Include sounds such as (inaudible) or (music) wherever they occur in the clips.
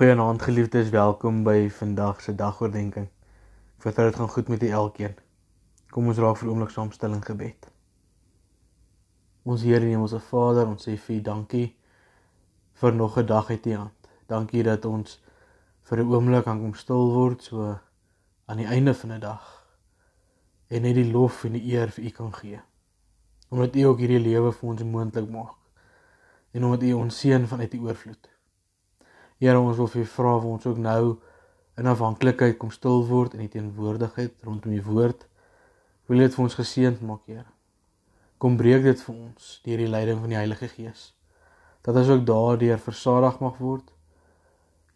Goeienaand geliefdes, welkom by vandag se dagoordenkings. Ek vertrou dit gaan goed met julle elkeen. Kom ons raak vir oomblik saamstelling gebed. Ons Here en ons Vader, ons sê vir U dankie vir nog 'n dag uit U hand. Dankie dat ons vir 'n oomblik kan kom stil word so aan die einde van 'n dag en net die lof en die eer vir U kan gee. Omdat U ook hierdie lewe vir ons moontlik maak en omdat U ons seën vanuit die oorvloed. Here ons wil vir U vra of ons ook nou in afhanklikheid kom stil word in die teenwoordigheid rondom U woord. Wil dit vir ons geseënd maak, Here. Kom breek dit vir ons deur die leiding van die Heilige Gees. Dat ons ook daardeur versadig mag word.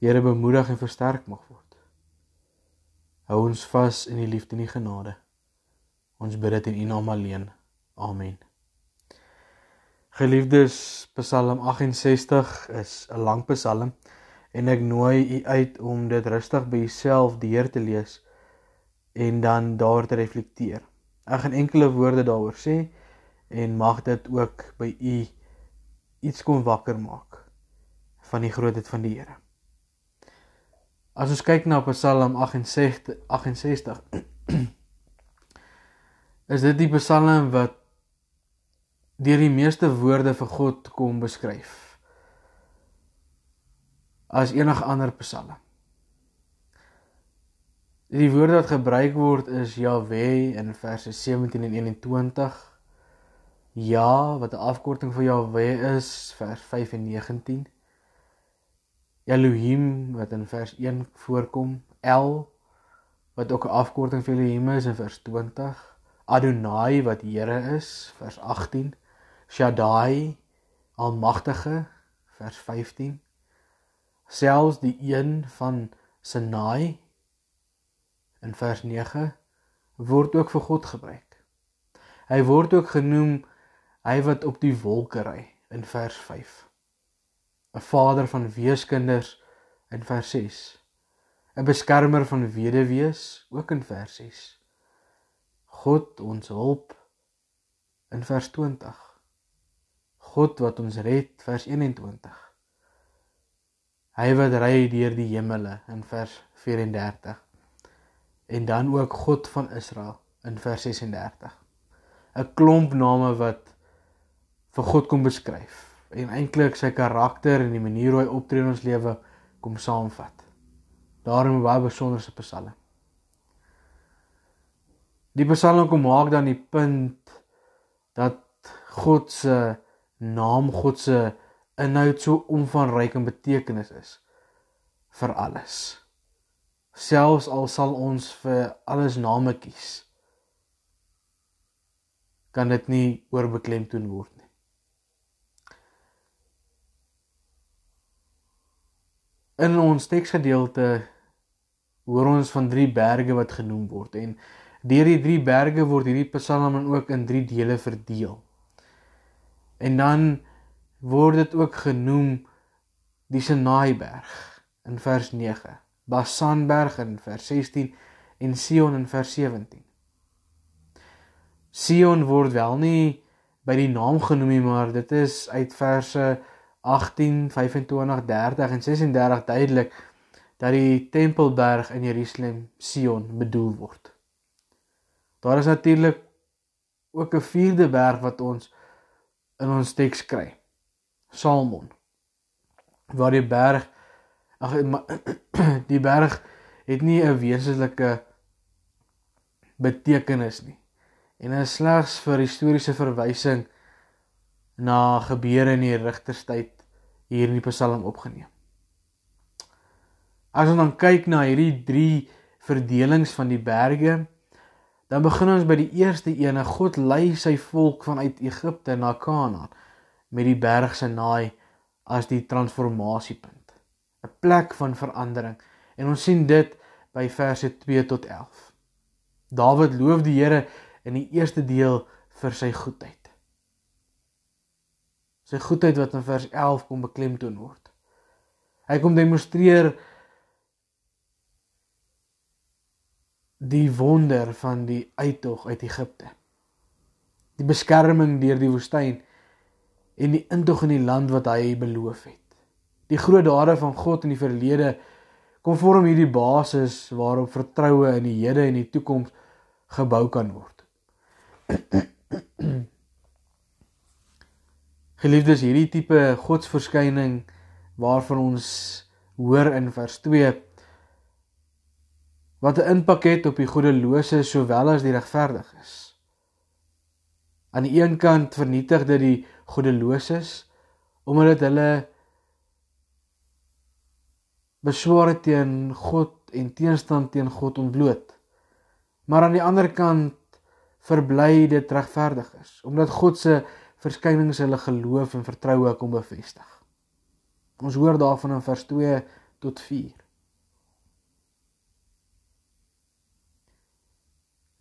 Here bemoedig en versterk mag word. Hou ons vas in die liefde en die genade. Ons bid dit in U naam alleen. Amen. Geliefdes, Psalm 68 is 'n lang psalm en ek nooi u uit om dit rustig by jouself deur te lees en dan daar te reflekteer. Ek gaan enkele woorde daaroor sê en mag dit ook by u iets kom wakker maak van die grootheid van die Here. As ons kyk na Psalm 68 68 (clears throat) is dit die Psalm wat deur die meeste woorde vir God kom beskryf as enige ander psalm. Die woorde wat gebruik word is Yahweh in verse 17 en 21. Ja, wat 'n afkorting vir Yahweh is, vers 5 en 19. Elohim wat in vers 1 voorkom, El wat ook 'n afkorting vir Elohim is in vers 20. Adonai wat Here is, vers 18. Shaddai, Almagtige, vers 15 selfs die een van Sinai in vers 9 word ook vir God gebruik. Hy word ook genoem hy wat op die wolke ry in vers 5. 'n Vader van weeskinders in vers 6. 'n Beskermer van weduwees ook in vers 6. God ons hulp in vers 20. God wat ons red vers 21. Hy wat ry deur die hemele in vers 34. En dan ook God van Israel in vers 36. 'n Klomp name wat vir God kom beskryf en eintlik sy karakter en die manier hoe hy optree in ons lewe kom saamvat. Daarom 'n baie besonderse psalm. Die psalm kom maak dan die punt dat God se naam, God se inhoud so omvangryk en betekenis is vir alles. Selfs al sal ons vir alles name kies, kan dit nie oorbeklemtoon word nie. In ons teksgedeelte hoor ons van drie berge wat genoem word en deur die drie berge word hierdie Psalm dan ook in drie dele verdeel. En dan word dit ook genoem die Sinaiberg in vers 9, Basanberg in vers 16 en Sion in vers 17. Sion word wel nie by die naam genoem nie, maar dit is uit verse 18, 25, 30 en 36 duidelik dat die Tempelberg in Jerusalem Sion bedoel word. Daar is natuurlik ook 'n vierde berg wat ons in ons teks kry. Salmon waar die berg ag (clears throat) die berg het nie 'n wesenlike betekenis nie. En is slegs vir historiese verwysing na gebeure in die rigterstyd hier in die Psalm opgeneem. As ons dan kyk na hierdie 3 verdelings van die berge, dan begin ons by die eerste een, God lei sy volk vanuit Egipte na Kanaan met die berg Sinai as die transformasiepunt. 'n Plek van verandering. En ons sien dit by verse 2 tot 11. Dawid loof die Here in die eerste deel vir sy goedheid. Sy goedheid wat in vers 11 kom beklemtoon word. Hy kom demonstreer die wonder van die uittog uit Egipte. Die beskerming deur die woestyn en die intog in die land wat hy beloof het. Die groot dade van God in die verlede kom vorm hierdie basis waarop vertroue in die hede en die toekoms gebou kan word. (clears throat) Geliefdes, hierdie tipe godsverskyning waarvan ons hoor in vers 2 wat 'n impak het op die goddelose sowel as die regverdiges. Aan die een kant vernietig dit die goddeloses omdat dit hulle besware teen God en teenstand teen God ontbloot. Maar aan die ander kant verbly dit regverdig is omdat God se verskynings hulle geloof en vertroue kom bevestig. Ons hoor daarvan in vers 2 tot 4.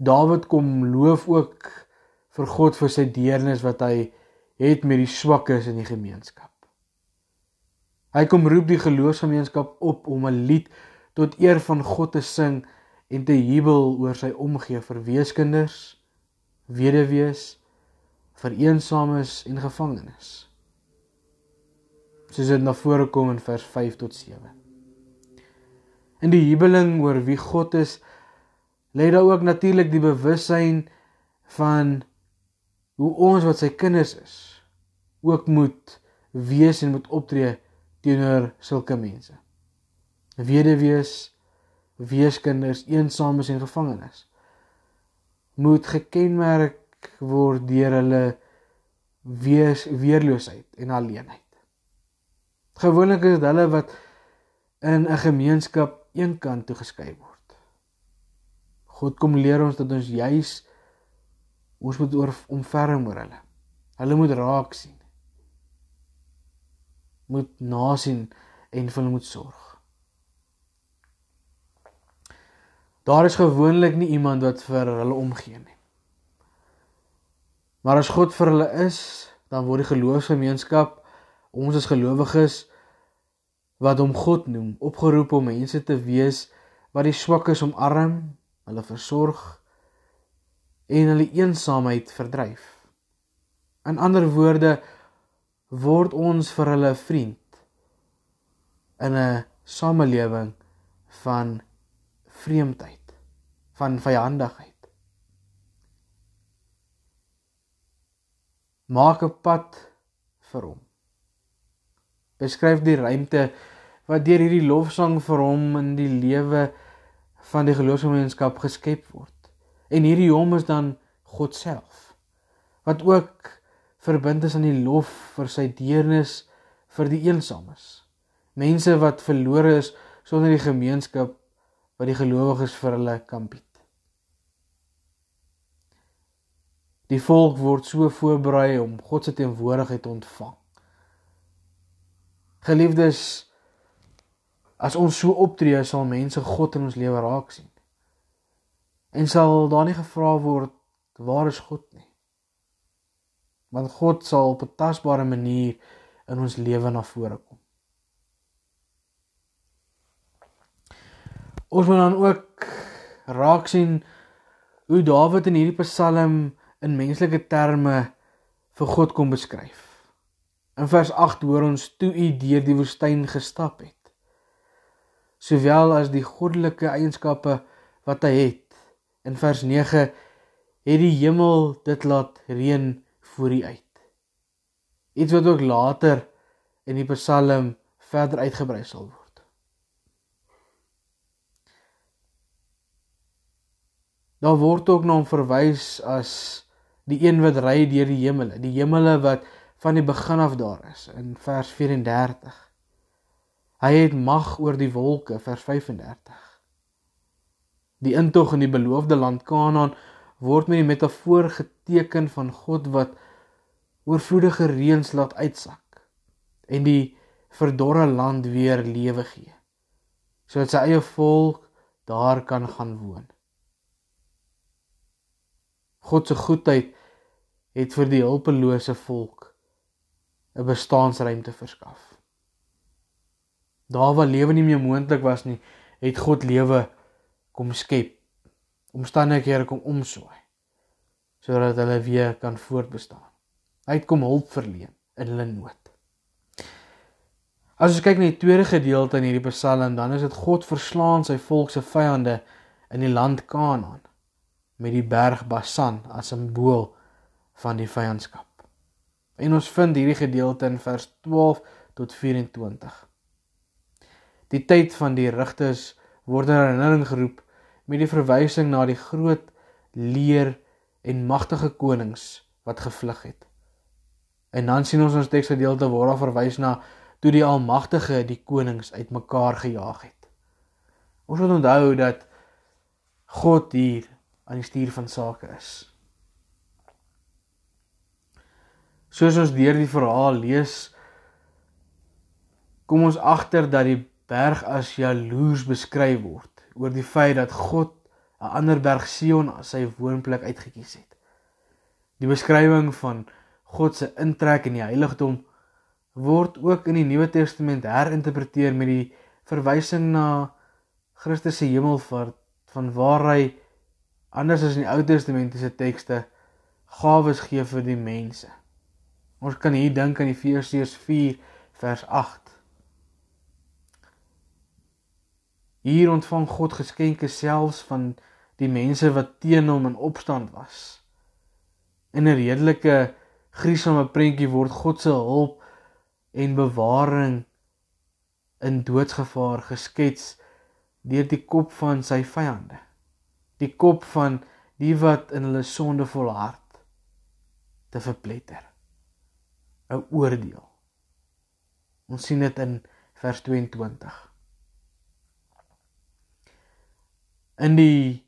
Dawid kom loof ook vir God vir sy deernis wat hy het met die swakkes in die gemeenskap. Hy kom roep die geloofsgemeenskap op om 'n lied tot eer van God te sing en te jubel oor sy omgee vir weeskinders, weduwees, vereensames en gevangenes. Soos dit na vore kom in vers 5 tot 7. In die jubeling oor wie God is, lê daar ook natuurlik die bewussyn van hoe ons wat sy kinders is, ook moet wees en moet optree teenoor sulke mense. Weduwees, weeskinders, eensames en gevangenes moet gekenmerk word deur hulle wees weerloosheid en alleenheid. Gewoonlik is dit hulle wat in 'n gemeenskap eenkant toe geskei word. God kom leer ons dat ons juis ons moet oor omferm oor hulle. Hulle moet raak sien. Moet nasien en vir hulle moet sorg. Daar is gewoonlik nie iemand wat vir hulle omgee nie. Maar as God vir hulle is, dan word die geloofsgemeenskap, ons as gelowiges wat hom God noem, opgeroep om mense te wees wat die swakkes omarm, hulle versorg en hulle eensaamheid verdryf. In ander woorde word ons vir hulle vriend in 'n samelewing van vreemdheid, van vyandigheid. Maak 'n pad vir hom. Beskryf die ruimte wat deur hierdie lofsang vir hom in die lewe van die geloofsgemeenskap geskep word. En hierdie hom is dan God self wat ook verbind is aan die lof vir sy deernis vir die eensames. Mense wat verlore is sonder die gemeenskap wat die gelowiges vir hulle kan bied. Die volk word so voorberei om God se teenwoordigheid te ontvang. Geliefdes, as ons so optree, sal mense God in ons lewe raak sien. En sal daar nie gevra word waar is God nie. Want God sal op 'n tasbare manier in ons lewe na vore kom. Ons moet dan ook raak sien hoe Dawid in hierdie Psalm in menslike terme vir God kom beskryf. In vers 8 hoor ons toe u deur die woestyn gestap het. Sowel as die goddelike eienskappe wat hy het. In vers 9 het die hemel dit laat reën voor u uit. Iets wat ook later in die Psalm verder uitgebrei sal word. Daar word ook na hom verwys as die een wat ry deur die hemele, die hemele wat van die begin af daar is in vers 34. Hy het mag oor die wolke vers 35. Die intog in die beloofde land Kanaan word met die metafoor geteken van God wat oorvloedige reëns laat uitsak en die verdorre land weer lewe gee sodat sy eie volk daar kan gaan woon. God se goedheid het vir die hulpelose volk 'n bestaansruimte verskaf. Daar waar lewe nie meer moontlik was nie, het God lewe kom skep. Omstandighede kom omswaai sodat hulle weer kan voortbestaan. Hy het kom hulp verleen in hulle nood. As ons kyk na die tweede gedeelte in hierdie Psalm, dan is dit God verslaan sy volk se vyande in die land Kanaan met die berg Basan as 'n simbool van die vyandskap. En ons vind hierdie gedeelte in vers 12 tot 24. Die tyd van die rigters word in herinnering geroep met die verwysing na die groot leer en magtige konings wat gevlug het. En dan sien ons ons teksgedeelte waar daar verwys na toe die Almagtige die konings uitmekaar gejaag het. Ons moet onthou dat God hier aan die stuur van sake is. Soos ons deur die verhaal lees, kom ons agter dat die berg as jaloers beskryf word oor die feit dat God 'n ander berg Sion as sy woonplek uitgekies het. Die beskrywing van God se intrek in die heiligdom word ook in die Nuwe Testament herinterpreteer met die verwysing na Christus se hemelvaart van waar hy anders as in die Ou Testamentiese tekste gawes gee vir die mense. Ons kan hier dink aan Efesiërs 4 vers 8. Hier ontvang God geskenke selfs van die mense wat teen hom in opstand was. In 'n redelike griesame prentjie word God se hulp en bewaring in doodsgevaar geskets deur die kop van sy vyande. Die kop van die wat in hulle sonde volhard te verpletter. 'n Oordeel. Ons sien dit in vers 22. In die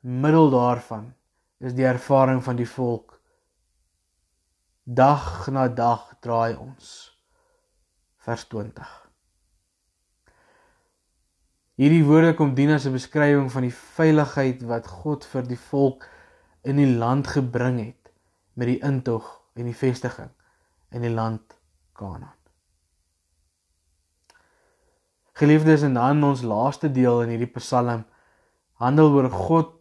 middel daarvan is die ervaring van die volk dag na dag draai ons vers 20. Hierdie woorde kom dien as 'n beskrywing van die veiligheid wat God vir die volk in die land gebring het met die intog en die vestiging in die land Kanaan. Geliefdes, en dan ons laaste deel in hierdie Psalm handel oor God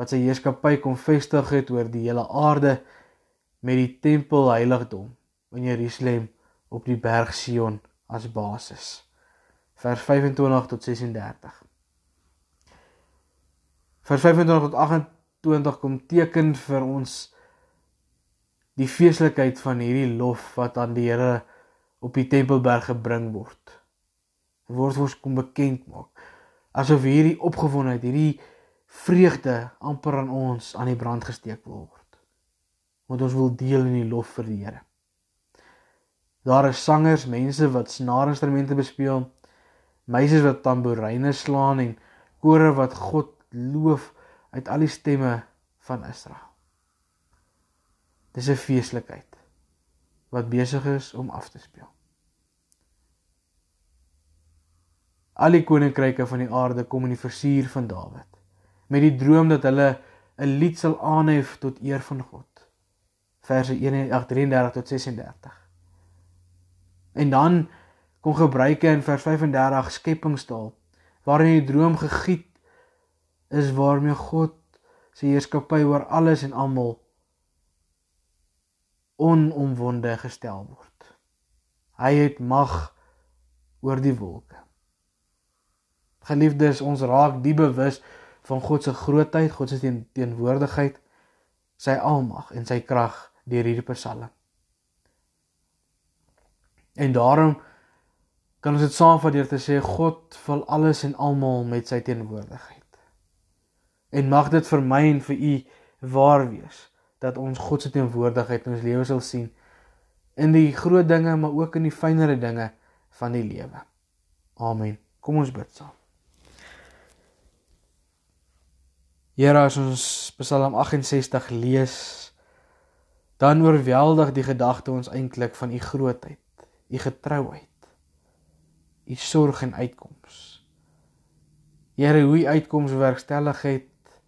wat sy heerskappy kom vestig het oor die hele aarde met die tempel heiligdom in Jerusalem op die berg Sion as basis. Vers 25 tot 36. Vers 25 tot 28 kom teken vir ons die feeslikheid van hierdie lof wat aan die Here op die Tempelberg gebring word. Word ons kom bekend maak asof hierdie opgewondenheid, hierdie vreugde amper aan ons aan die brand gesteek word. Want ons wil deel in die lof vir die Here. Daar is sangers, mense wat snaarinstrumente bespeel, meisies wat tamboerine slaan en kore wat God loof uit al die stemme van Israel. Dis 'n feeslikheid wat besig is om af te speel. Al die koninkryke van die aarde kom in die versuur van Dawid met die droom dat hulle 'n lied sal aanhef tot eer van God. Verse 1:33 tot 36. En dan kom gebruike in vers 35 skepingstaal waarin die droom gegiet is waarmee God se heerskappy oor alles en almal onomwonde gestel word. Hy het mag oor die wolke. Geliefdes, ons raak diep bewus van God se grootheid, God se teenwoordigheid, sy almag en sy krag deur hierdie Psalm. En daarom kan ons dit saamvat deur te sê God vul alles en almal met sy teenwoordigheid. En mag dit vir my en vir u waar wees dat ons God se teenwoordigheid in ons lewe sal sien in die groot dinge maar ook in die fynere dinge van die lewe. Amen. Kom ons bid saam. Here as ons Psalm 68 lees dan oorweldig die gedagte ons eintlik van u grootheid u getrouheid, u sorg en uitkoms. Here, hoe u uitkoms werkstellig het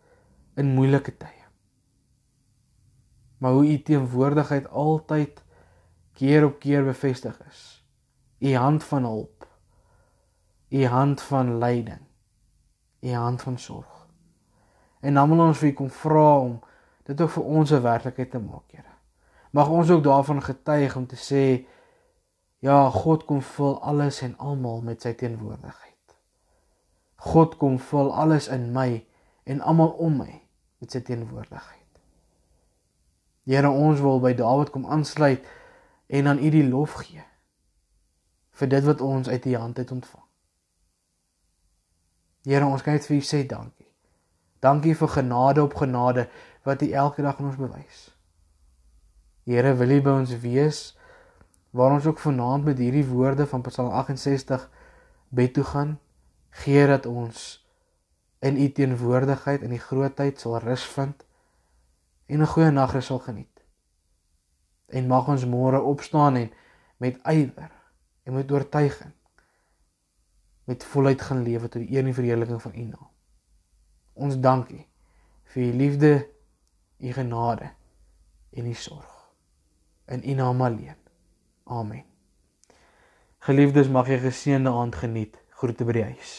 in moeilike tye. Maar hoe u teenwoordigheid altyd keer op keer bevestig is. U hand van hulp. U hand van leiding. U hand van sorg. En dan wil ons vir u kom vra om dit ook vir ons 'n werklikheid te maak, Here. Mag ons ook daarvan getuig om te sê Ja, God kom vul alles en almal met sy teenwoordigheid. God kom vul alles in my en almal om my met sy teenwoordigheid. Here, ons wil by Dawid kom aansluit en aan U die lof gee vir dit wat ons uit U hand het ontvang. Here, ons kan net vir U sê dankie. Dankie vir genade op genade wat U elke dag aan ons bewys. Here, wil U by ons wees waar ons ook vanaand met hierdie woorde van Psalm 68 bed toe gaan, gee dat ons in U teenwoordigheid in die grootheid sal rus vind en 'n goeie nagrus sal geniet. En mag ons môre opstaan en met ywer en met oortuiging met volheid gaan lewe tot die eer en verheerliking van U naam. Ons dankie vir U liefde, U genade en U sorg. In U naam alleen. Amen. Geliefdes, mag jy geseënde aand geniet. Groete by die huis.